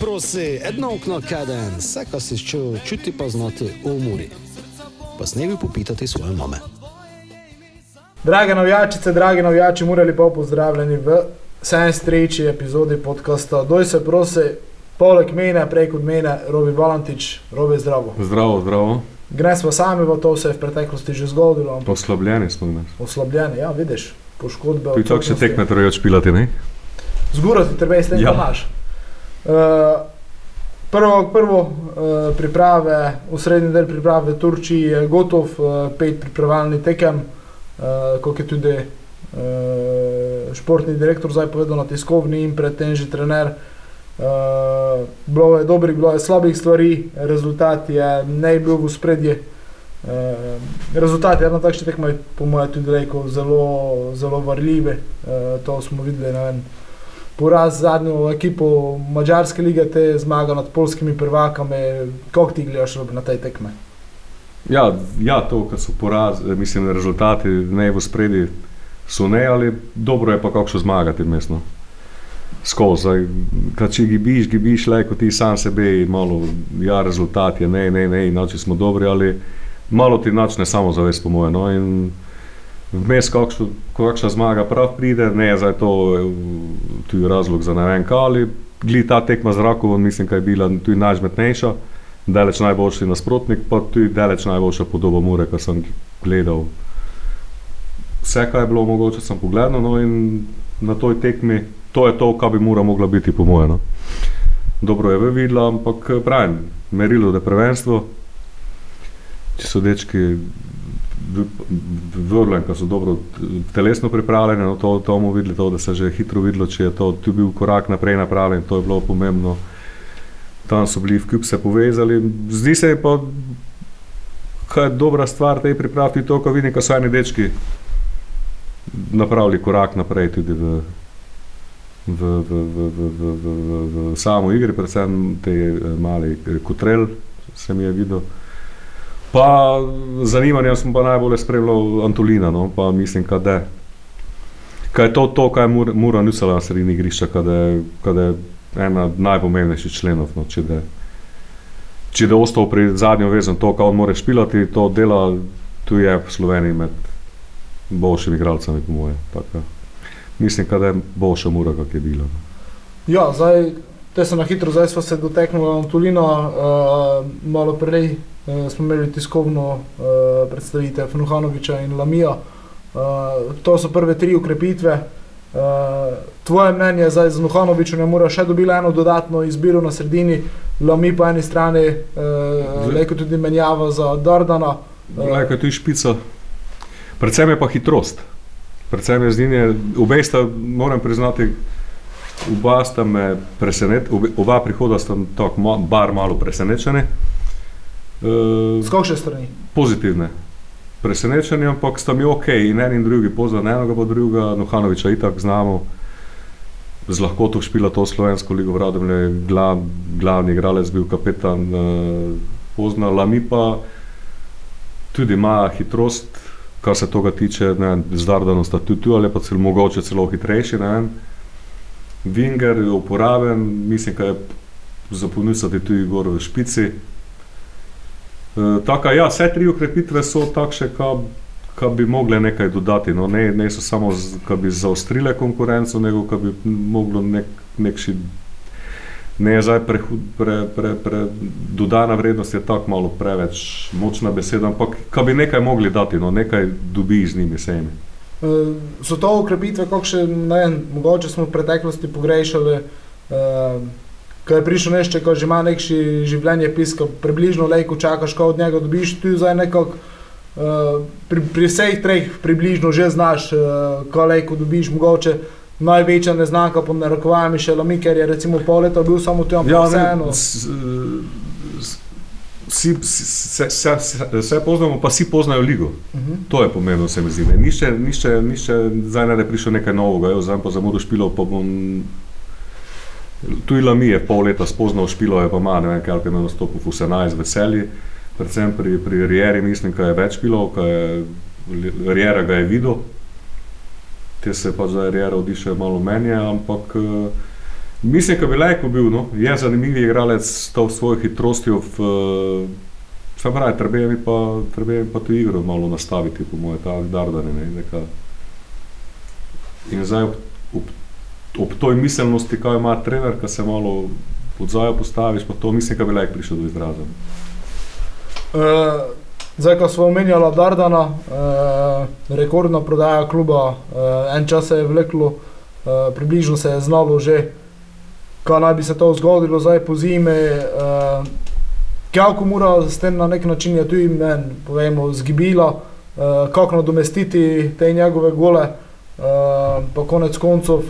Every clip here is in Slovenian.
Prosi, edno okno kaden, vse, kar si čutil, čuti pa znati v umori. Pa snevi popitati svoje mame. Drage navijačice, dragi navijači, morali pa pozdravljeni v 73. epizodi podcasta. Doj se prosi, poleg mene, preko mene, Robi Valantič, Robi zdravo. Zdravo, zdravo. Gre smo sami, v to se je v preteklosti že zgodilo. ampak Oslabljeni smo danes. Oslabljeni, ja, vidiš, poškodbe. Tu čak še tekme trebajo špilati, ne? Zgurati treba iz tega Ja. ja. imaš. Uh, prvo, prvo uh, priprave, v srednji del priprave v Turčiji je gotov, uh, pet pripravljalnih tekem, uh, kot je tudi uh, športni direktor zdaj povedal na tiskovni in predtem že trener. Uh, bilo je dobrih, bilo je slabih stvari, rezultat je ne bil v spredje. Uh, rezultat je na takšni tekmi, po mojem, tudi rekel, zelo, zelo varljive. Uh, to smo videli na enem poraz zadnjo ekipo Mačarske lige, te zmaga nad polskimi prvakami. Kako ti gledaš na tej tekme? Ja, ja to, kar so poraz, eh, mislim, rezultati ne v spredi, so ne, ali dobro je pa kakšno zmagati mestno. Skozi, kad če gibiš, gibiš, le kot ti sam sebe, malo, ja, rezultat je ne, ne, ne, inače smo dobri, ali malo ti načne samozavest, po mojem. No, in vmes kakšna zmaga prav pride, ne, zdaj to tu je razlog za ne vem kaj, ali gli ta tekma z Rakovom, mislim, kaj je bila tu najžmetnejša. Daleč najboljši nasprotnik, pa tudi daleč najboljša podoba Mure, kar sem gledal. Vse, kar je bilo mogoče, sem pogledal no, in na toj tekmi, to je to, kar bi Mura mogla biti, po mojem. No. Dobro je videla, ampak pravim, merilo, da je prvenstvo. Če so dečki vrglanka so dobro telesno pripravljene, no to, to bomo videli, to, da se je že hitro videlo, če je to tu bil korak naprej napravljen, to je bilo pomembno. Tam so bili v kup se povezali, zdi se pa, kaj je dobra stvar tej pripravi, tudi to, ko vidim, ko so eni dečki napravili korak naprej tudi v v, v, v, v, v, v, v, v samo igri, predvsem te eh, mali eh, kotrel, sem je videl Pa zanimanje sem pa najbolj spremljal Antolina, no, pa mislim, kad je. Kaj je to, to kaj je Mura, Mura nusila na sredini igrišča, kad je, kad je ena najpomembnejših členov. No, če da če da ostal pri zadnjem vezem to, kar on more špilati, to dela tu je v Sloveniji med boljšimi igralcami, po moje. Tako, mislim, da je boljša mura, kak je bila. no. Ja, zdaj, te se na hitro, zdaj smo se doteknili Antolina, uh, malo prej uh, smo imeli tiskovno uh, predstavitev Nuhanoviča in Lamija. Uh, to so prve tri ukrepitve. Uh, tvoje mnenje zdaj z Nuhanovičem je mora še dobila eno dodatno izbiro na sredini, Lami po eni strani, uh, leko tudi menjava za Dardana. Kaj tu je špica. Predvsem je pa hitrost. Predvsem je zdinje, obe sta, moram priznati, oba sta me presenetila, oba prihoda sta tako ma, bar malo presenečeni. Uh, Z kakšne strani? pozitivne. Presenečenje, ampak sta mi ok, in en in drugi, pozna enega pa drugega, Nuhanoviča itak znamo, z lahkoto špila to slovensko ligo v Radomlje, glav, glavni igralec bil kapetan, uh, pozna Lami pa tudi ima hitrost, kar se toga tiče, ne z Dardanom sta tudi tu, ali pa celo mogoče celo hitrejši, ne vem. Vinger je uporaben, mislim, da je zapolniti tudi gor v špici. E, ja, vse tri ukrepitve so takšne, ki bi mogle nekaj dodati. No, ne, ne so samo, da bi zaostrile konkurenco, nego da bi moglo nek, nekši. Ne je zdaj pre, pre, pre, pre, dodana vrednost, je tako malo preveč močna beseda, ampak da bi nekaj mogli dati, no, nekaj dobi z njimi sejmi. Uh, so to ukrepitve, kakšne, ne vem, mogoče smo v preteklosti pogrešali, uh, ko je prišel nešče, ko že ima nekši življenje piska, približno lejko čakaš, ko od njega dobiš, tu zdaj nekako uh, pri, pri vseh treh približno že znaš, uh, ko lejko dobiš, mogoče največja neznanka pod narekovajami še Lami, ker je recimo pol leta bil samo tam, Ja, pa vseeno. Vsi, se, se, se, se poznamo, pa vsi poznajo ligo. Uh -huh. To je pomembno, se mi zdi. Nišče, nišče, nišče zdaj ne da prišel nekaj novega, jaz zdaj pa za mudo špilo, pa bom. Tu je Lami je pol leta spoznal špilo, je pa ima, ne vem, kaj je na nastopu v 18 veselji. Predvsem pri, pri Rieri mislim, da je več špilov, ko je Riera ga je videl. Te se pa zdaj Riera odiše malo menje, ampak eh, Mislim, da bi lahko bil, no? je zanimiv igralec s to svojo hitrostjo. V, Sam pravi, treba je pa, treba je pa to igro malo nastaviti, po mojem, ta Dardane. Ne, neka. In zdaj ob, ob, ob toj miselnosti, kaj ima trener, ki se malo podzajo postaviš, pa to mislim, da bi lahko prišel do izraza. Uh, zdaj, ko smo omenjali Dardana, uh, rekordna prodaja kluba, uh, en čas se je vleklo, uh, približno se je znalo že, kaj naj bi se to zgodilo zdaj po zime. Uh, Kjavko mora s tem na nek način je tudi men, povemo, zgibila, uh, kako nadomestiti te njegove gole, uh, pa konec koncev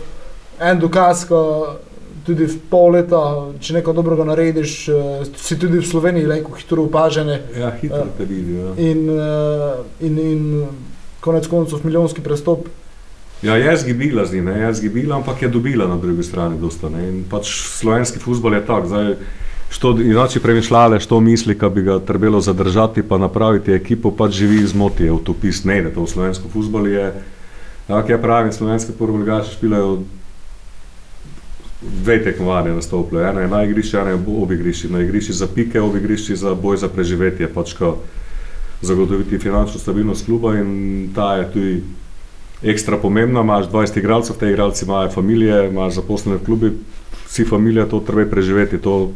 en dokaz, ko tudi v pol leta, če nekaj dobrega narediš, uh, si tudi v Sloveniji lahko hitro opažen. Ja, hitro te vidijo. Ja. In, uh, in, in konec koncev milijonski prestop. Ja, je zgibila z njim, je zgibila, ampak je dobila na drugi strani dosta. Ne? In pač slovenski futbol je tak. Zdaj, Što, inače premišljale, što misli, da bi ga trebalo zadržati, pa napraviti ekipo, pač živi iz moti, je utopist, ne, da to v slovensko futbol je. Tako ja pravim, slovenski prvoligaši špilajo dve tekmovanja na stoplu. Ena je na igrišču, ena je ob igrišču. Na igrišču za pike, ob igrišču za boj za preživetje, pač ko zagotoviti finančno stabilnost kluba in ta je tudi ekstra pomembna. Imaš 20 igralcev, te igralci imajo familije, imaš zaposlene v klubi, vsi familije to treba preživeti. To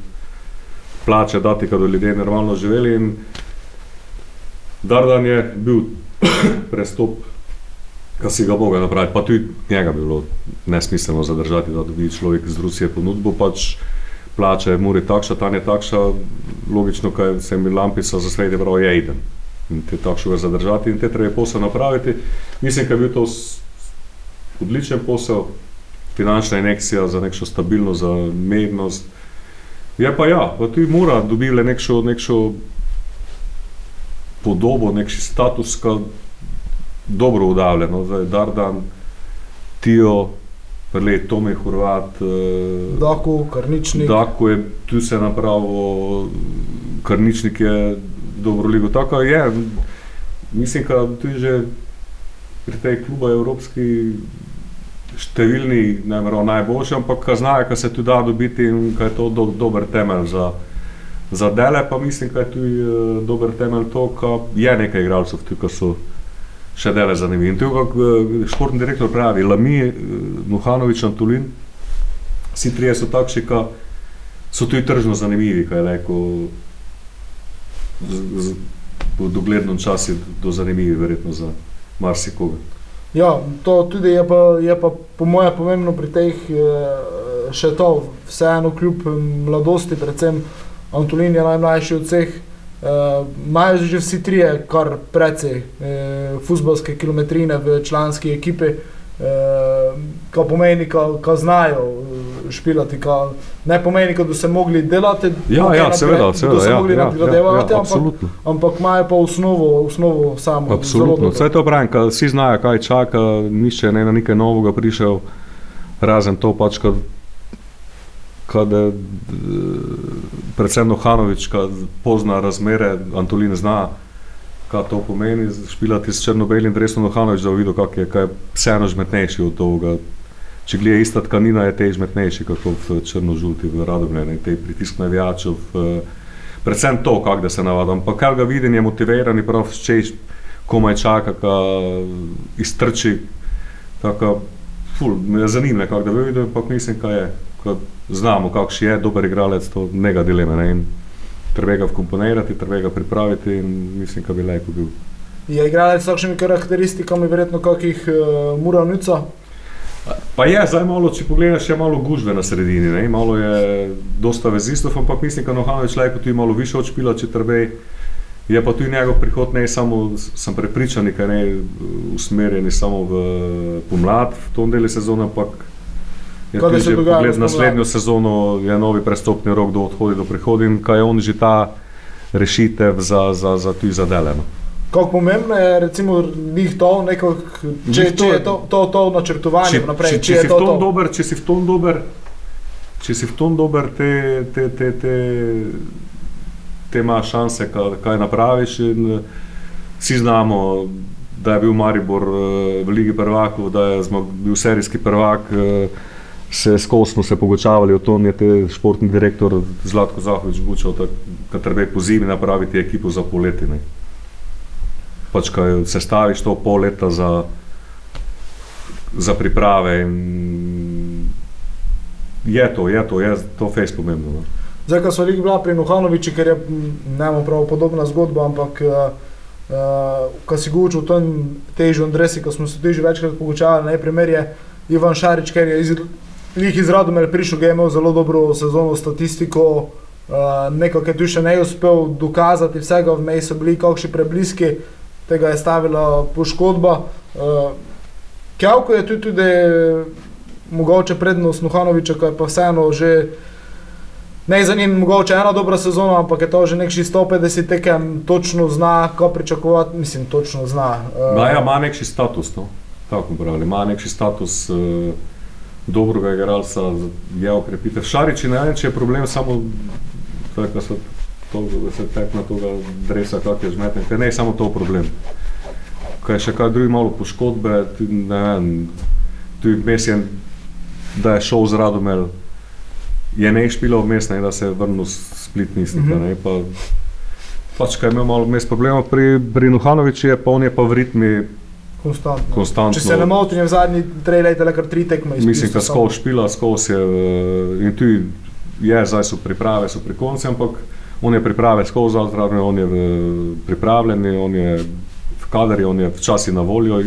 plače dati, da bi ljudje normalno živeli. In Dardan je bil prestop, ki si ga mogel napraviti, pa tudi njega bi bilo nesmiselno zadržati, da dobi človek z Rusije ponudbo. Pač plače je muri takša, ta je takša, logično, kaj se mi lampisa za sredi prav je idem. In te takšno ga zadržati in te treba posel napraviti. Mislim, da je bil to odličen posel, finančna injekcija za neko stabilnost, za mednost. Je pa ja, pa tudi mora dobiti nekšo, nekšo podobo, nek status, ki je dobro udavljen. No. Zdaj, Dardan, Tijo, Prele, Tome Hrvat. Eh, Daku, Karničnik. Daku je tu se napravil, Karničnik je dobro ligo. Tako je, mislim, da tudi že pri tej klubu evropski številni, ne vem, najboljši, ampak znajo, kaj se tu da dobiti in kaj je to do, dober temelj za, za dele. Pa mislim, da je tu uh, dober temelj to, da je nekaj igralcev, ki so še dele zanimivi. In tu, kako uh, športni direktor pravi, Lami, uh, Nuhanovič, Antolin, vsi trije so takšni, ki so tudi tržno zanimivi, kaj je rekel. V doglednem času do zanimivi, verjetno za marsikoga. Ja, to tudi je pa, je pa po mojem pomembno pri teh eh, še to, vseeno kljub mladosti, predvsem Antolin je najmlajši od vseh, eh, imajo že vsi trije kar precej eh, futbalske kilometrine v članski ekipi, kar pomeni, da znajo špilati, kar ne pomeni, da so mogli delati. Ja, ja, seveda, seveda. Da so ja, mogli ja, nadgradevati, ja, ja, ampak, ampak imajo pa osnovo, osnovo samo. Absolutno, vse to pravim, ker vsi znajo, kaj čaka, nišče ne na nekaj novega prišel, razen to pač, kad, kad predvsem Nohanovič, kad pozna razmere, Antolin zna, kaj to pomeni, špilati s črno-belim dresom Nohanovič, da bo videl, kak je, kaj je vseeno žmetnejši od toga če gleda ista tkanina, je tež metnejši kot v črno-žuti, v radomljeni, te pritisk navijačev. Predvsem to, kako da se navadam. Pa kar ga vidim, je motiviran, prav češ, komaj čaka, da iztrči. Tako, ful, me zanima, kako da vidim, ampak mislim, kaj je. Ko znamo, kakšen je dober igralec, to nega dileme. Ne? Treba ga vkomponirati, treba ga pripraviti in mislim, da bi lahko bil. Je igralec s takšnimi karakteristikami, verjetno kakih uh, Muranica? Pa je, zdaj malo, če pogledaš, je malo gužve na sredini, ne? malo je dosta vezistov, ampak mislim, da Nohanovič lahko tudi malo više odšpila, če trbe. Je pa tudi njegov prihod, ne samo, sem prepričan, da ne usmerjen samo v pomlad, v tom delu sezone, ampak je tudi že pogled naslednjo sezono, je novi prestopni rok do odhodi do prihodnje in kaj je on že ta rešitev za, za, za tudi zadeleno. Kako pomembno je, recimo, njih to, neko, če, če je to, to, to načrtovanje če, naprej. Če, če, če, si to to. Dober, če si v tom dober, če si v tom dober, te, te, te, te, te ima šanse, kaj, kaj napraviš. In, vsi znamo, da je bil Maribor v Ligi prvakov, da je zmog, bil serijski prvak. se skozi smo se pogočavali o tom, je te športni direktor Zlatko Zahovič bučal, da treba po zimi napraviti ekipo za poleti. Ne. Pač, kaj sestaviš to pol leta za, za priprave in je to, je to, je to fejs pomembno. No. Zdaj, ko smo bila pri Nuhanoviču, ker je ne prav podobna zgodba, ampak uh, uh, ko si govoril o tem težjem dresi, ko smo se tudi že večkrat pogočavali, najprej je Ivan Šarič, ker je iz, iz Radomir prišel, ki je imel zelo dobro sezono statistiko, uh, nekaj, ki je tu še ne uspel dokazati, vsega vmej so bili kakšni prebliski, tega je stavila poškodba. Uh, Kjavko je tudi, tudi mogoče prednost Nuhanoviča, ki je pa vseeno že ne za njim mogoče ena dobra sezona, ampak je to že nekši 150 tekem, točno zna, ko pričakovati, mislim, točno zna. Uh, ja, ima nekši status, no? tako pravi, ima nekši status uh, dobrega igralca, je okrepitev. Šariči ne vem, če je problem samo, da se to, da se tekna toga dresa, kak je žmeten, ker ne je samo to problem. Kaj še kaj drugi malo poškodbe, ne vem, tudi mesjen, da je šel z Radomel, je ne špilo vmes, ne, da se je vrnil split mislim. Mm -hmm. pa, pač, kaj imel malo vmes problema pri Brinuhanoviči, je pa on je pa v ritmi konstantno. konstantno. Če se ne motim, je v zadnji tri leta le kar tri tekme. Mislim, da skol špila, skol se eh, in tu je, zdaj so priprave, so pri koncu, ampak on je priprave skol za zdravljenje, on je eh, pripravljen, on je v kadri, on je včasih na voljo.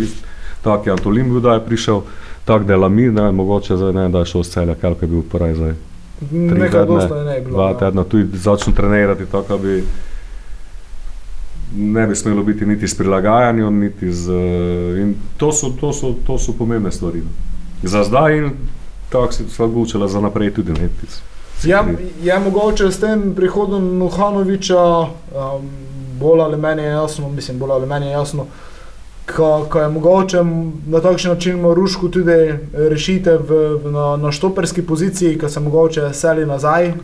Tak je Antolim bil, da je prišel, tak da je Lamir, ne mogoče zdaj ne, da je šel z celja, kaj je bil prvi zdaj. Nekaj dosta je ne bilo. Dva no. tedna tudi začne trenirati, tako da bi ne bi smelo biti niti s prilagajanjem, niti z. In to so, to so, to so pomembne stvari. No. Za zdaj in tako se je odločila za naprej tudi netic. Ja, je mogoče s tem prihodom Nuhanoviča, um, bolj ali meni je jasno, mislim, bolj ali meni je jasno, uh, ko, ko je mogoče na takšen način Marušku tudi rešite v, v, na, na štoperski poziciji, ko se mogoče seli nazaj eh,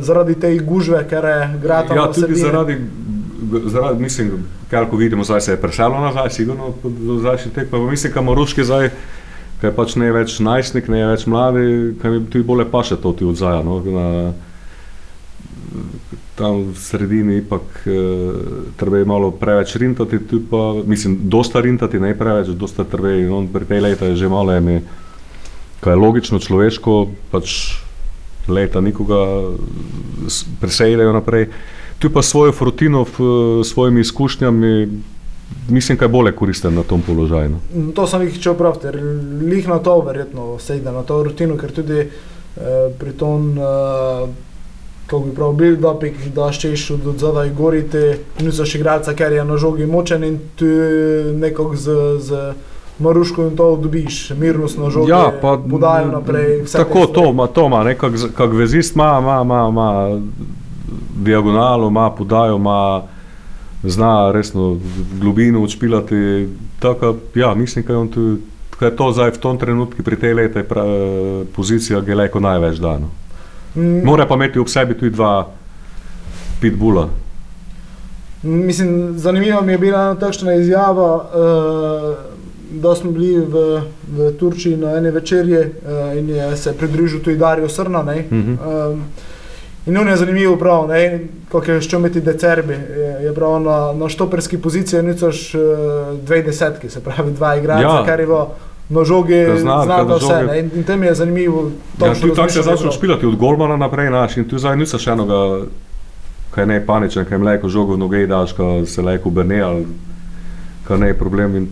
zaradi te gužve, ker je grad. Ja, tudi zaradi, zaradi, mislim, kar ko vidimo, zdaj se je preselo nazaj, sigurno, zdaj še tek, pa mislim, ka Maruški zdaj, kaj pač ne je več najstnik, ne je več mladi, kaj mi tudi bolje paše to ti odzaja, no, na, tam v sredini ipak e, treba je malo preveč rintati, pa, mislim, dosta rintati, ne preveč, dosta treba je, on pri tej leta je že malo eme, kaj je logično, človeško, pač leta nikoga presejdejo naprej. Tu pa svojo frutino, svojimi izkušnjami, mislim, kaj bolje koristen na tom položaju. No. Mm, to sem jih čel prav, ker lih na to verjetno sejde, na to rutino, ker tudi eh, pri tom eh, kako bi prav bil, da ščeš od zadaj gorite, niso še igralca, ker je na žogi močen in tu nekako z, z Maruško in to dobiš, mirnost na žogi, ja, pa podajo naprej. Tako to ima, to ima, nekak kak vezist ima, ima, ima, ima diagonalo, ima podajo, ima zna resno globino odšpilati, tako, ja, mislim, kaj on tu, kaj to zdaj v tom trenutku pri tej lete pozicija, ki je leko največ dano. Mm. Mora pa imeti ob sebi tudi dva pitbula. Mislim, zanimiva mi je bila takšna izjava, uh, da smo bili v, v Turčiji na ene večerje uh, in je se pridružil tudi Darijo Srna. Mm -hmm. uh, in on je zanimivo prav, kako je še imeti decerbi. Je, je prav na, na štoperski poziciji, nicoš uh, dve desetki, se pravi dva igralca, ja. kar je bilo na žogi, znamo vse. Ne? In, in tem je zanimivo. Ja, tu tako se začne špilati od Golmana naprej naš in tu zdaj niso še enoga, kaj ne paničen, kaj mleko žogo v noge daš, ko se leko brne ali kaj ne problem. In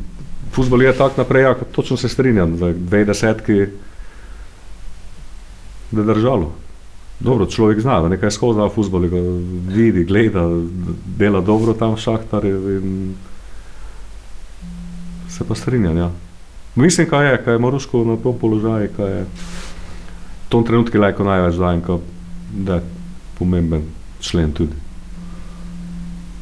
futbol je tak naprej, ja, točno se strinjam, za dve desetki da je držalo. Dobro, človek zna, da nekaj skozi v futbolu, vidi, gleda, dela dobro tam šahtar in se pa strinjam, ja. Mislim, kaj je, kaj je Moruško na tom položaju, kaj je v tom trenutku lahko največ dajem, da je pomemben člen tudi.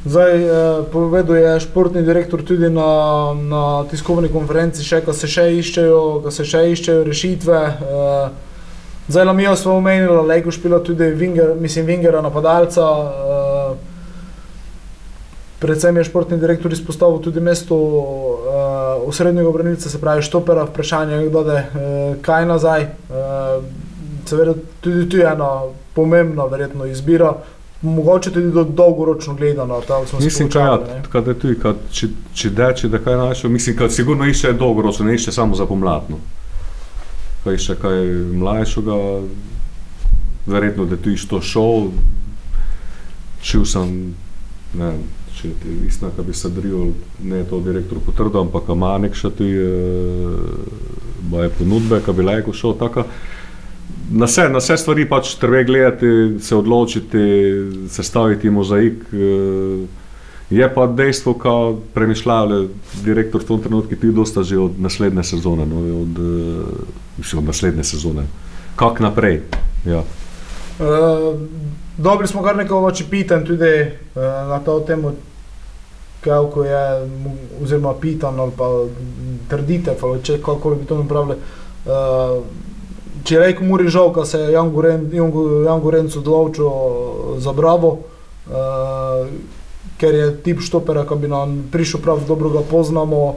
Zdaj, eh, povedal je športni direktor tudi na, na tiskovni konferenci, še, ko se še iščejo, ko se še iščejo rešitve. Eh, zdaj, Lamijo smo omenili, da je špila tudi Vinger, mislim, Vingera napadalca. Eh, Predvsem je športni direktor izpostavil tudi mesto uh, osrednjega branilca, se pravi Štopera, vprašanje, kdo je uh, kaj nazaj, uh, seveda tudi tu je ena pomembna verjetno izbira, mogoče tudi do, dolgoročno gledano. tam smo se Mislim, kaj, kad je tudi, kad, če, če deče, da kaj našel, mislim, kad sigurno išče dolgoročno, ne išče samo za pomladno. Kaj išče kaj mlajšega, verjetno, da tu isto šel, čul sem, ne vem, če je istina, kad bi se dril, ne je to direktor potrdil, ampak ima nek še tu je ponudbe, kad bi lajko šel, taka, na vse, na vse stvari pač treba gledati, se odločiti, sestaviti mozaik. eh, Je pa dejstvo, ko premišljali direktor v tom trenutku, ti dosta že od naslednje sezone, no, od, eh, mislim, od naslednje sezone. Kak naprej? Ja. Uh, dobili smo kar nekaj oči pitanj tudi uh, na to temo, kako je, oziroma pitan ali pa trditev, ali če kako bi to napravili. Uh, če rekel Muri žal, da se je Jan Gorenc odločil za Bravo, uh, ker je tip štopera, ki bi nam prišel prav dobro, ga poznamo.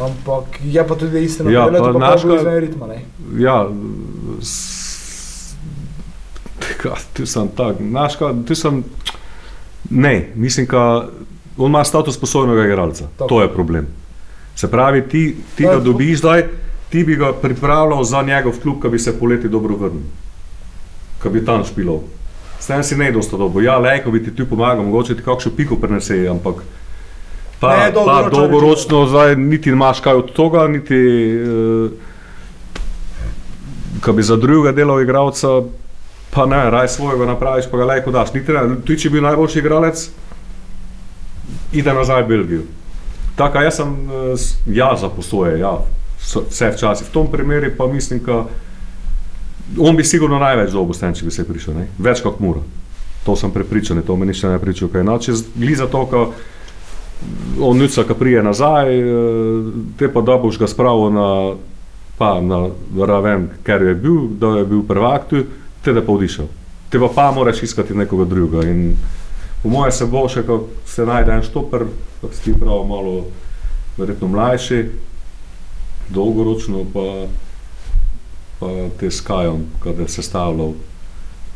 Ampak je pa tudi istina, Ja, da je to naš pa ka- izven ritma. Ne? Ja, s- ka, tu sem tak, znaš, ka, tu sem, ne, mislim, da on ima status sposobnega igralca, Tako. to je problem. Se pravi, ti, ti ga dobiš zdaj, ti bi ga pripravljal za njegov klub, ki bi se poleti dobro vrnil, ki bi tam špilal. S tem si ne dosta dobro. Ja, lejko bi ti tu pomagal, mogoče ti kakšno piko prenese, ampak pa, Ne, ne, pa dolgoročno dolgoročno zdaj niti imaš kaj od toga, niti uh, ko bi za drugega delal igralca, pa ne, raj svojega napraviš, pa ga lejko daš. Niti ne, ti če bi bil najboljši igralec, ide nazaj v Belgijo. Tako, jaz sem, eh, ja, za posoje, ja, vse včasih. V tom primeru pa mislim, da on bi sigurno največ dobil, s tem, če bi se prišel, ne? več kot mora. To sem prepričan, to me nišče ne pričal, kaj inače, gli za to, on nuca, ki prije nazaj, eh, te pa da boš ga spravil na, pa na raven, ker je bil, da je bil prvak tu, te da pa odišel. Te pa pa moraš iskati nekoga drugega in po mojem se bo še, ko se najde en štoper, kot si ti prav malo verjetno mlajši, dolgoročno pa te s Kajom, kada je sestavljal,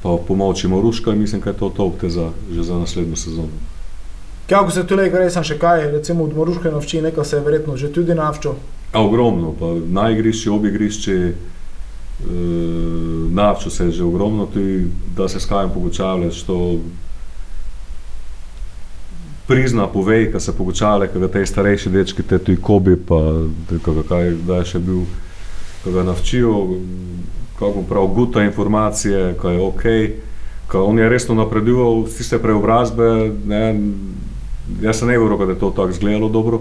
pa pomočimo Ruška in mislim, da je to to te za, že za naslednjo sezono. Kako se tu reče, res sem še kaj, recimo od Moruške navči, nekaj se je verjetno že tudi navčil. A ogromno, pa na igrišču, ob igrišči, e, navčil se je že ogromno, tudi da se s Kajem pogočavljaš, to prizna, povej, ko se ko ga te starejši dečki, te tudi Kobi, pa ko kaj, da je še bil, ko ga navčijo, kako prav guta informacije, ko je ok, ko on je resno napredoval, tiste preobrazbe, ne, jaz sem ne govoril, da je to tako izgledalo dobro,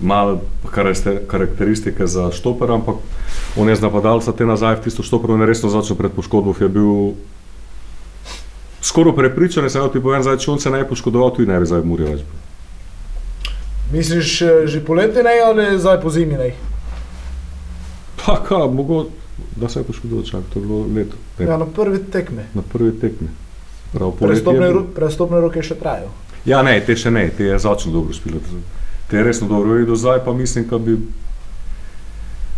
malo karakter- karakteristike za štoper, ampak on je z napadalca te nazaj v tisto štoper, on je resno začel pred poškodbo, je bil skoraj prepričan, se ti povem, zdaj, če on se ne bi poškodoval, tudi ne bi zdaj v Muri več. bil. Misliš, eh, že poleti ne ali zdaj po zimi ne? Pa kaj, mogo, da se je poškodoval, čak, to je bilo leto, pet, Ja, na prvi tekmi. na prvi tekmi. Prav Prestopne, ro- prestopne roke še trajajo. Ja, ne, te še ne, te je začel dobro špilati. Te je resno dobro videl, zdaj pa mislim, da bi,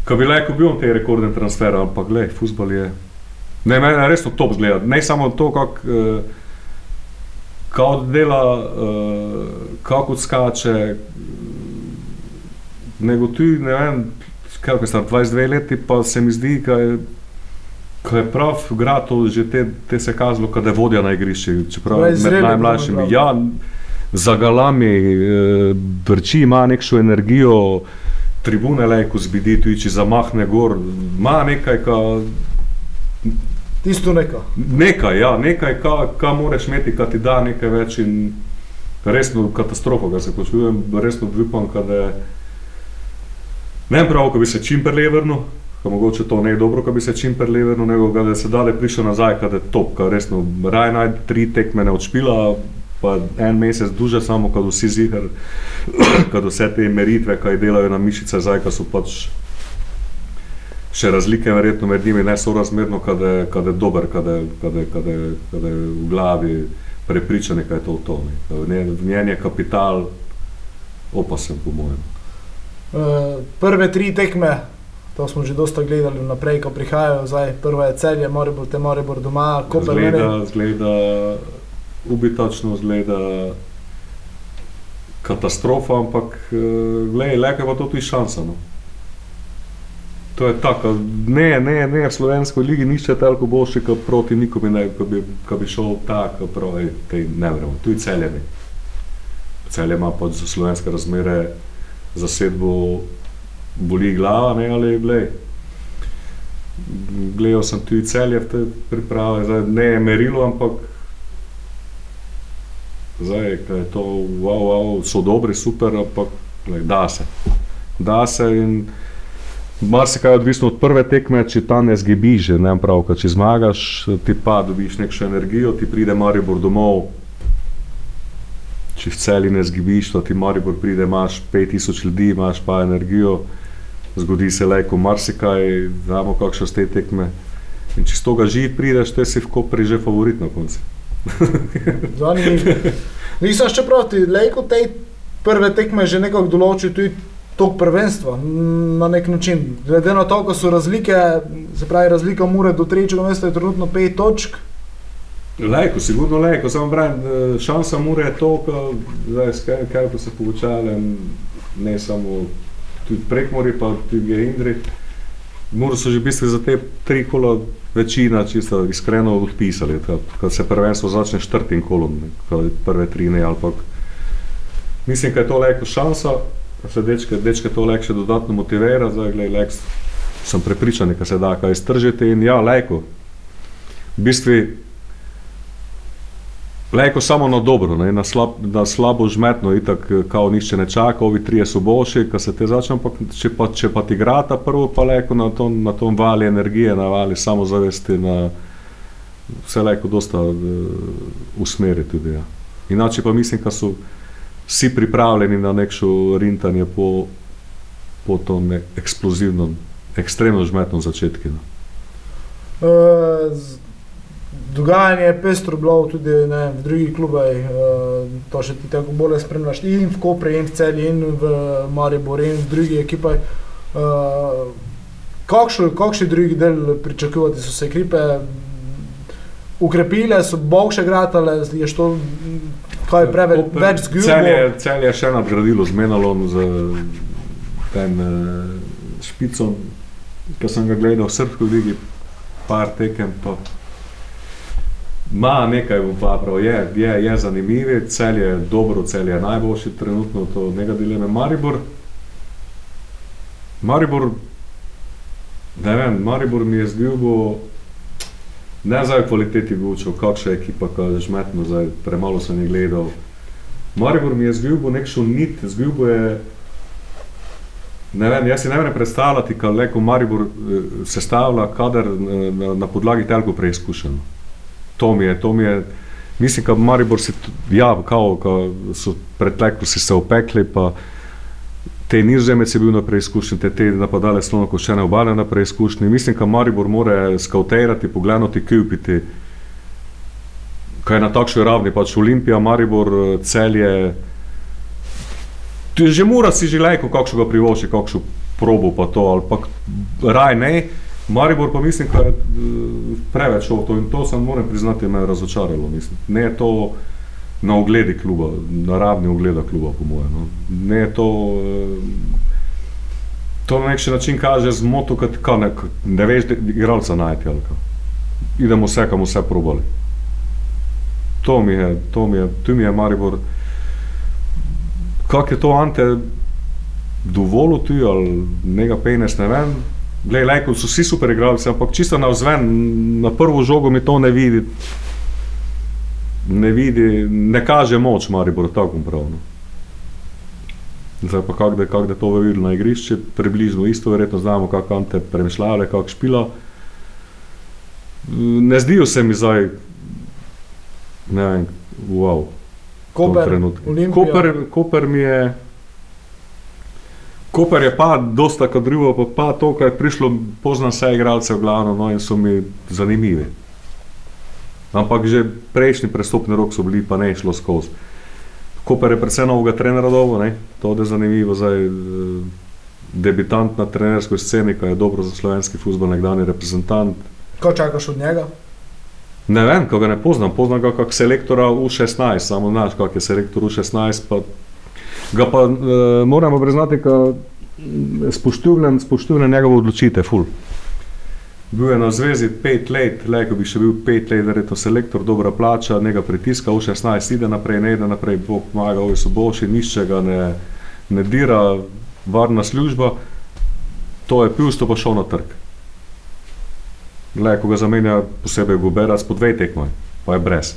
ka bi lahko bil te rekorden transfer, ampak gled, futbol je. Ne, meni je resno top zgleda. Ne samo to, kako uh, kak dela, uh, kako skače, nego tudi, ne vem, kako je star 22 leti, pa se mi zdi, da je, ka je prav igra to že te, te se kazalo, da je vodja na igrišču, čeprav Prav med je najmlajšimi. Ja, za galami, eh, brči ima nekšno energijo, tribune lejko zbidi, tudi če zamahne gor, ima nekaj, ka, Tisto neka. nekaj, ja, nekaj, ka, ka moraš imeti, ka ti da nekaj več in resno katastrofa, ga se počujem, resno upam, da je, ne vem prav, ko bi se čim prej vrnil, pa mogoče to ne je dobro, ko bi se čim prej vrnil, nego da se dale prišel nazaj, kad je top, ka resno, raj naj tri tekme ne odšpila, pa en mesec duže samo, kad vsi zihar, kad vse te meritve, kaj delajo na mišice, zdaj, ka so pač še razlike verjetno med njimi ne sorazmerno, kad je, kad je dober, kad je, kad je, kad je, kad je v glavi prepričan, kaj je to to. Ne. V nje- V njen je kapital opasen, po mojem. Uh, prve tri tekme To smo že dosta gledali naprej, ko prihajajo. Zdaj, prva je celje, Maribor, te Maribor doma, Koper. mene. Zgleda, zgleda ubitačno, zgleda katastrofa, ampak eh, glej, le je to tudi šansa. No. To je tako, ne, ne, ne, v slovenski ligi nišče toliko boljši, kot proti nikomu, ne, ko bi, ko bi šel tako, pravi, tej ne vremo, tu je celje. Ne. Celje ima pač za slovenske razmere zasedbo boli glava, ne, ali glej. Gledal sem tudi celje v te priprave, zdaj ne je merilo, ampak zdaj, kaj je to, wow, wow, so dobri, super, ampak glej, da se. Da se in marsikaj je odvisno od prve tekme, če ta ne zgibi že, ne prav, kad če zmagaš, ti pa dobiš nekšno energijo, ti pride Maribor domov, če v celi ne zgibiš, to ti Maribor pride, imaš 5000 ljudi, imaš pa energijo, zgodi se lejko marsikaj, znamo kakšne ste tekme. In če z toga živi prideš, te si v Kopri že favorit na koncu. Zanimivo. Nisem še proti, lejko te prve tekme že nekako določil tudi tok prvenstva na nek način. Glede na to, ko so razlike, se pravi razlika mure do trečega mesta je trenutno pet točk. Lejko, sigurno lejko, samo pravim, eh, šansa mora je to, ko, zdaj, skaj, kaj pa se povečale, ne samo tudi prekmori, pa tudi Gerindri. Muro so že v bistvu za te tri kola večina čisto iskreno odpisali, ko se prvenstvo začne s četrtim kolom, je prve tri ne, ampak mislim, da je to lejko šansa, da se dečke, dečke to lejko še dodatno motivira, zdaj glej, lejk, sem prepričan, da se da kaj iztržiti in ja, lejko. V bistvu Lejko samo na dobro, ne, na, slab, na slabo žmetno, itak kao nišče ne čaka, ovi trije so boljši, ko se te začne, ampak če pa, če pa ti igrata prvo, pa lejko na tom, na tom vali energije, na vali samozavesti, na vse lejko dosta uh, usmeri tudi. Ja. Inače pa mislim, da so vsi pripravljeni na nekšo rintanje po, po tom ne- eksplozivno, ekstremno žmetnom začetku. No. Uh, dogajanje je pestro bilo tudi ne, v drugih klubih, uh, to še ti tako bolje spremljaš in v Kopri, in v Celju, in v Mariboru, in v drugih ekipah. Uh, kakšen, kakšen drugi del pričakovati so se ekipe? Ukrepile so, boljše gratale, je to, kaj preveč, več. Celje, celje je še nadgradilo z Menalom, z tem uh, špicom, ki sem ga gledal v srpski ligi, par tekem. Pa. Ma nekaj bom pa prav, je, je, je zanimivo, cel je dobro, cel je najboljši trenutno, to nega dileme. Maribor, Maribor, ne vem, Maribor mi je zgubil, ne v kvaliteti gučev, kakšna ekipa, ki je žmetno, zdaj premalo sem jih gledal. Maribor mi je zgubil nekšno nit, zgubil je, ne vem, jaz si ne morem predstavljati, kaj leko Maribor eh, sestavlja kader eh, na, na podlagi telko preizkušen. To mi je, to mi je, mislim, da Maribor t- ja, kao, ka so preteklo si se opekli, pa te nizozemec je bil na preizkušnji, te, te napadale slono koščene obale na preizkušnji. Mislim, da Maribor mora skautirati, pogledati, kupiti, kaj je na takšni ravni, pač Olimpija, Maribor, celje. Ti že mora si že lajko, kakšno ga privoši, kakšno probo pa to, ali pa raj ne. Maribor pa mislim, da je eh, preveč to in to sem moram priznati, me je razočaralo. Mislim. Ne je to na ogledi kluba, na ravni ogleda kluba, po mojem. No. Ne je to. eh, To na nek še način kaže zmoto, kad ka ne, ne veš, da igralca najti ali kaj. Idemo vse, kam vse probali. To mi je, to mi je, tu mi je Maribor. Kak je to Ante dovolil tu ali njega penes, ne vem. Glej, lajko so vsi super igralci, ampak čisto na vzven, na prvo žogo mi to ne vidi. Ne vidi, ne kaže moč Maribor, tako bom prav. No. Zdaj pa kako da, kak da to videl na igrišču, približno isto, verjetno znamo, kako Ante premišljale, kako špila. Ne zdijo se mi zdaj, ne vem, wow. Koper. Koper, Koper mi je. Koper je pa dosta kot drugo, pa, pa to, kar je prišlo, poznam vse igralce v glavno no, in so mi zanimivi. Ampak že prejšnji prestopni rok so bili, pa ne je šlo skozi. Koper je predvsem novega trenera dobo, ne? to je zanimivo. Zdaj, eh, debitant na trenerskoj sceni, ki je dobro za slovenski futbol, nekdani reprezentant. Kaj čakaš od njega? Ne vem, ko ga ne poznam, poznam ga kot selektora U16, samo znaš, kak je selektor U16. Pa, ga pa uh, moramo priznati, da spoštujem, spoštujem njegovo odločitev, ful. Bil je na zvezi pet let, le ko bi še bil pet let, verjetno selektor, dobra plača, njega pritiska, V16 ide naprej, ne ide naprej, Bog pomaga, ovi so boljši, nišče ga ne, ne dira, varna služba. To je pil, to pa šel na trg. Le, ko ga zamenja posebej Guberac po dveh tekmah, pa je brez.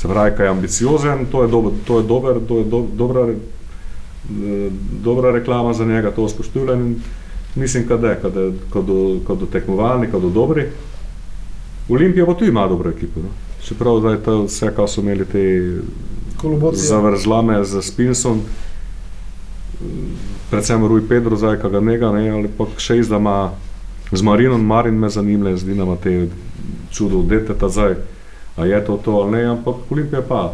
Se pravi, kaj je ambiciozen, to je, dober, to je, dober, to je do, dobra, dobra reklama za njega, to spoštujem. Mislim, da je, kot do tekmovalni, kot do dobri. Olimpija pa tudi ima dobro ekipo. No? Čeprav zdaj to vse, kar so imeli te zavrzlame za Spinsom, predvsem Rui Pedro, zdaj kaj ga nega, ne, ali pa še izdama z Marinom, Marin me zanima, zdi nam te čudo deteta zdaj, a je to to ali ne, ampak Olimpija pa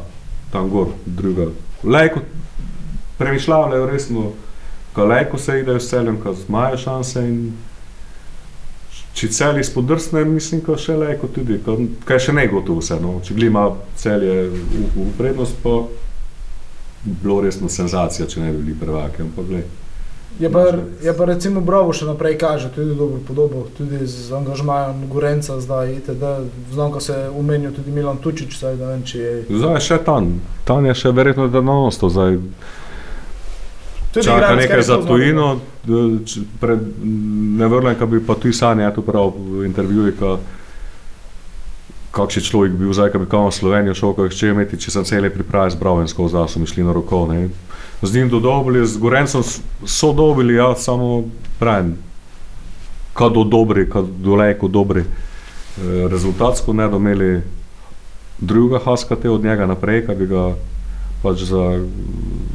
tam gor, druga. Lejko, premišljavljajo resno, ko lejko se idejo s celjem, ko imajo šanse in če cel izpodrsne, mislim, ko še lejko tudi, ko, kaj še ne gotovo vse, no, če glima celje v, v prednost, pa bilo resno senzacija, če ne bi bili prvaki, ampak gledaj. Je pa, je pa recimo Bravo še naprej kaže tudi dobro podobo, tudi z angažmajem Gorenca zdaj, itd. Znam, ko se umenijo tudi Milan Tučič, zdaj da vem, če je... Zdaj je še tam, tam je še verjetno danosto, zdaj Tudi čaka nekaj je za tujino, pred, ne vrnem, ka bi pa tudi sanje, tu prav v intervjuju, ka, kakšen človek bil zdaj, ka bi kam v Slovenijo šel, kako če imeti, če sem cele priprave zbral in skozi zdaj so mi šli na roko, ne. Z njim dodobili, z Gorencem so dobili, ja, samo pravim, kad do dobri, kad daleko dobri, eh, rezultatsko ne domeli drugega haskate od njega naprej, ka bi ga pač za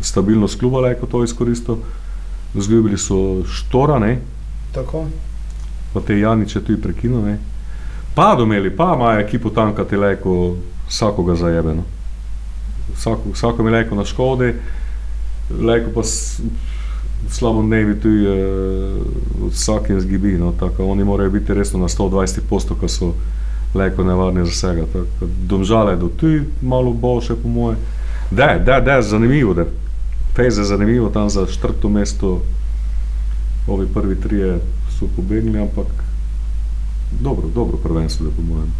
stabilnost kluba lahko to izkoristil. Zgubili so Štora, ne, Tako. pa te Janiče tudi prekinil, ne. Pa domeli, pa imajo ekipo tam, ki ti lahko vsakoga zajebe. No. Vsako, vsako mi lahko na škodi, lahko pa s, slabo dnevi tudi uh, vsakim zgibi. No. Tako, oni morajo biti resno na 120 postov, ki so lahko nevarni za vsega. Tako, domžale do tu malo boljše, po moje. Da, da, da, zanimivo, da Fejz je zanimivo tam za četrto mesto. Ovi prvi trije so pobegnili, ampak dobro, dobro prvenstvo, da po mojem.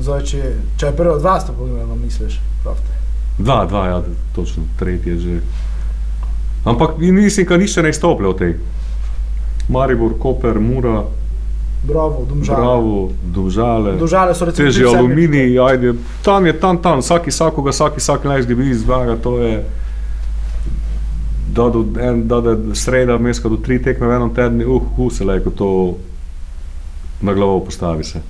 Zdaj, če, če je prvo dva sta pogledala, misliš, pravite. Dva, dva, ja, točno, tretji je že. Ampak mislim, da nišče ne izstoplja v tej. Maribor, Koper, Mura, Bravo, Domžale. Bravo, Domžale. Domžale so recimo... Sedmi. aluminij, ajde, tam je, tam, tam, vsaki vsakoga, vsaki vsak naj zgibi izvaga, to je, da do en, da, da sreda, meska do tri tekme v enem tednu, uh, uh, se lejko to na glavo postavi se.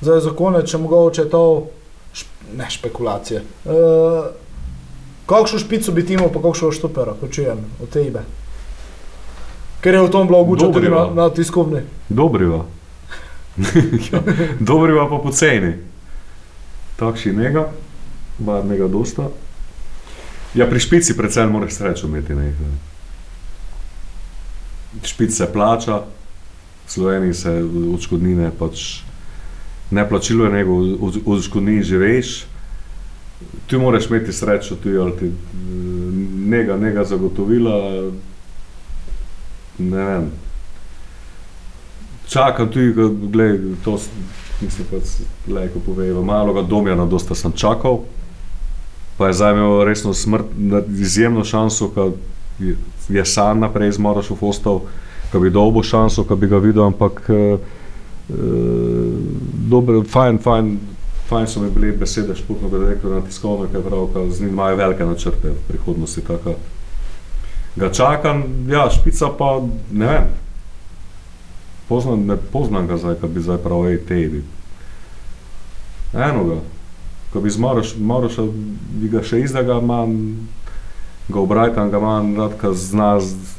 Zdaj za konec, če mogoče to, šp, ne špekulacije. Uh, kakšno špico bi timov, pa kakšno štopero, počujem od tebe. Ker je v tom bilo ogučeno tudi na, na tiskovni. Dobriva. ja, dobriva pa poceni. Takši njega, bar njega dosta. Ja, pri špici predvsem moraš srečo imeti. Ne? Špic se plača, v Sloveniji se odškodnine pač ne plačilo, nego od odškodnin živeš. Tu moraš imeti srečo, tu ali ti njega, njega zagotovila, ne vem. Čakam tudi, gledaj, to mislim, da lahko povejo. Malo ga domjana, dosta sem čakal, pa je zdaj imel resno smrt, izjemno šanso, ko je, sam naprej zmoraš v Fostov, ko bi dolgo šanso, ko bi ga videl, ampak eh, eh, dobro, fajn, fajn, fajn so mi bile besede športnega direktorja na tiskovni, ki je prav, da z njim imajo velike načrte v prihodnosti. Taka. Ga čakam, ja, špica pa ne vem. Poznam, ne poznam ga zdaj, da bi zdaj prav ej tebi. Eno ga, ko bi zmaraš, Maroša bi ga še izdega manj, ga obrajtam ga manj, rad, ka zna z-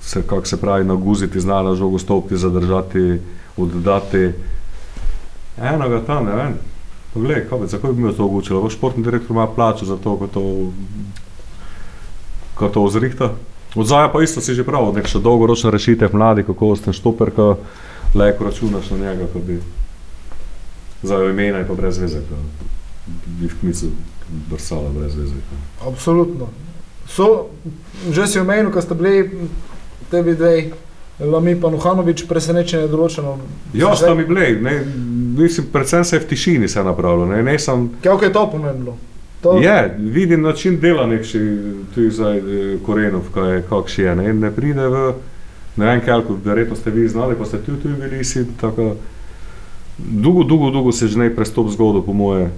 se, kako se pravi, naguziti, zna na žogo stopiti, zadržati, oddati. Eno ga tam, ne vem. Poglej, kaj bi, zakaj bi mi to omogočilo? Športni direktor ima plačo za to, ko to, ko to ozrihta. Odzaja pa isto si že prav, nek še dolgoročna rešitev mladi, kako ostanem štoper, ko lajko računaš na njega, ko bi za imena je pa brez veze, ko bi v kmicu brsala brez veze. ko. Absolutno. So, že si omenil, ko ste bili tebi dve, Lami pa Nuhanovič, presenečenje določeno. Ja, sta mi bili, ne, mislim, predvsem se je v tišini se napravilo, ne, ne sem Kako je to pomembno? To, Je, vidim način dela nekši, tu zdaj eh, Korenov, kaj je, kakš je, ne, ne pride v, ne vem, kako, verjetno ste vi znali, pa ste tu, tu bili si, tako, dolgo, dolgo, dolgo se že ne prestop zgodil, po moje,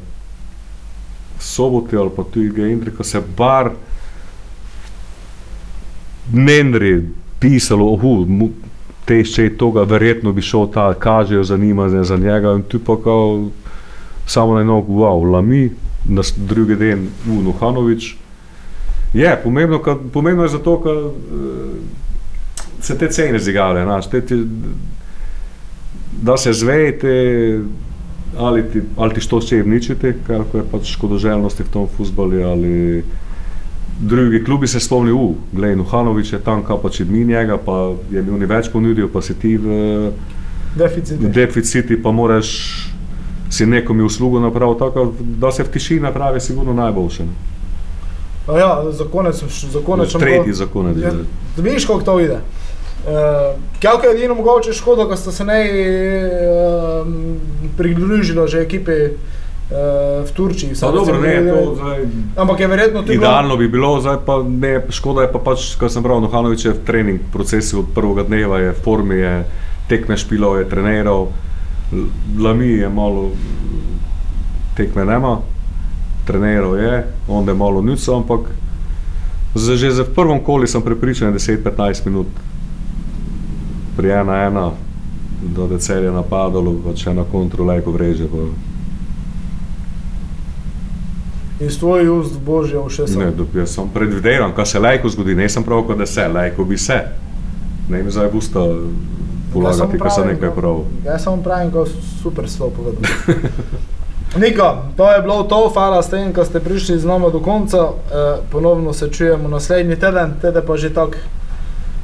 soboti ali pa tu je Indri, ko se bar Nendri pisalo, ohu, mu, tešče je toga, verjetno bi šel ta, kažejo zanimanje za njega. In tu pa kao, samo na eno, wow, lami, na drugi dan Unuhanovič. Je, pomembno, ka, pomembno je zato, ker uh, se te cene zigale, znaš, te, ti, da se zvejte, ali ti, ali ti što še uničite, kar je pač škodoželjnosti v tom futbalu, ali drugi klubi se spomnijo, uh, glej, Nuhanovič je tam, kaj pa če mi njega, pa je mi oni več ponudil, pa si ti v Deficit. v deficiti, pa moraš si nekomu uslugo napraviti, tako da se v tišini napravi, sigurno najboljše. ne. A Ja, za konec, za konec še Tretji za konec. Ja, vidiš, kako to ide. Uh, Kako je edino mogoče škoda, ko ste se ne uh, pridružili že ekipi uh, v Turčiji. Pa Vsaj dobro, ne, da- to zdaj, Ampak je verjetno tudi idealno bi bilo, zdaj pa ne, škoda je pa pač, kar sem prav, Nohanovič je v trening procesu od prvega dneva, je v formi, je tekme špilov, je treniral, Lami je malo tekme nema, treniral je, onda je malo nuco, ampak z, že za prvem koli sem prepričan, 10-15 minut pri ena ena, da je napadalo, pa če na kontrolajko vreže. Pa, iz tvojih ust božje uše so. Ne, jaz sem predvidevan, kaj se lajko zgodi, ne sem prav, da se, lajko bi se. Ne mi zdaj busta polagati, kaj se nekaj prav. Jaz samo pravim, ko super so povedal. Niko, to je bilo to, hvala s tem, ko ste prišli z nami do konca. E, ponovno se čujemo naslednji teden, tede pa že tak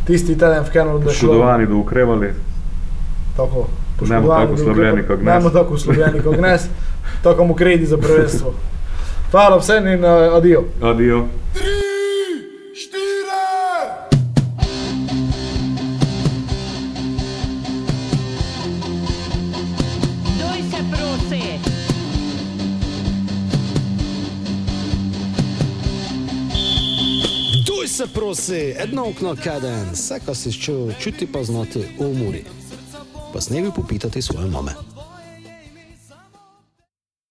tisti teden v Kenu, da šlo. Poškodovani, da ukrevali. Tako, bomo tako oslabljeni kot Ne Gnes. bomo tako oslabljeni kot gnes, tako mu kredi za prvenstvo. Hvala vsem in uh, adijo. Adijo. Se prosi, jedno okno kaden, vse, kar si čutil, čuti pa znati v umori. Pa s nebi popitati svoje mame.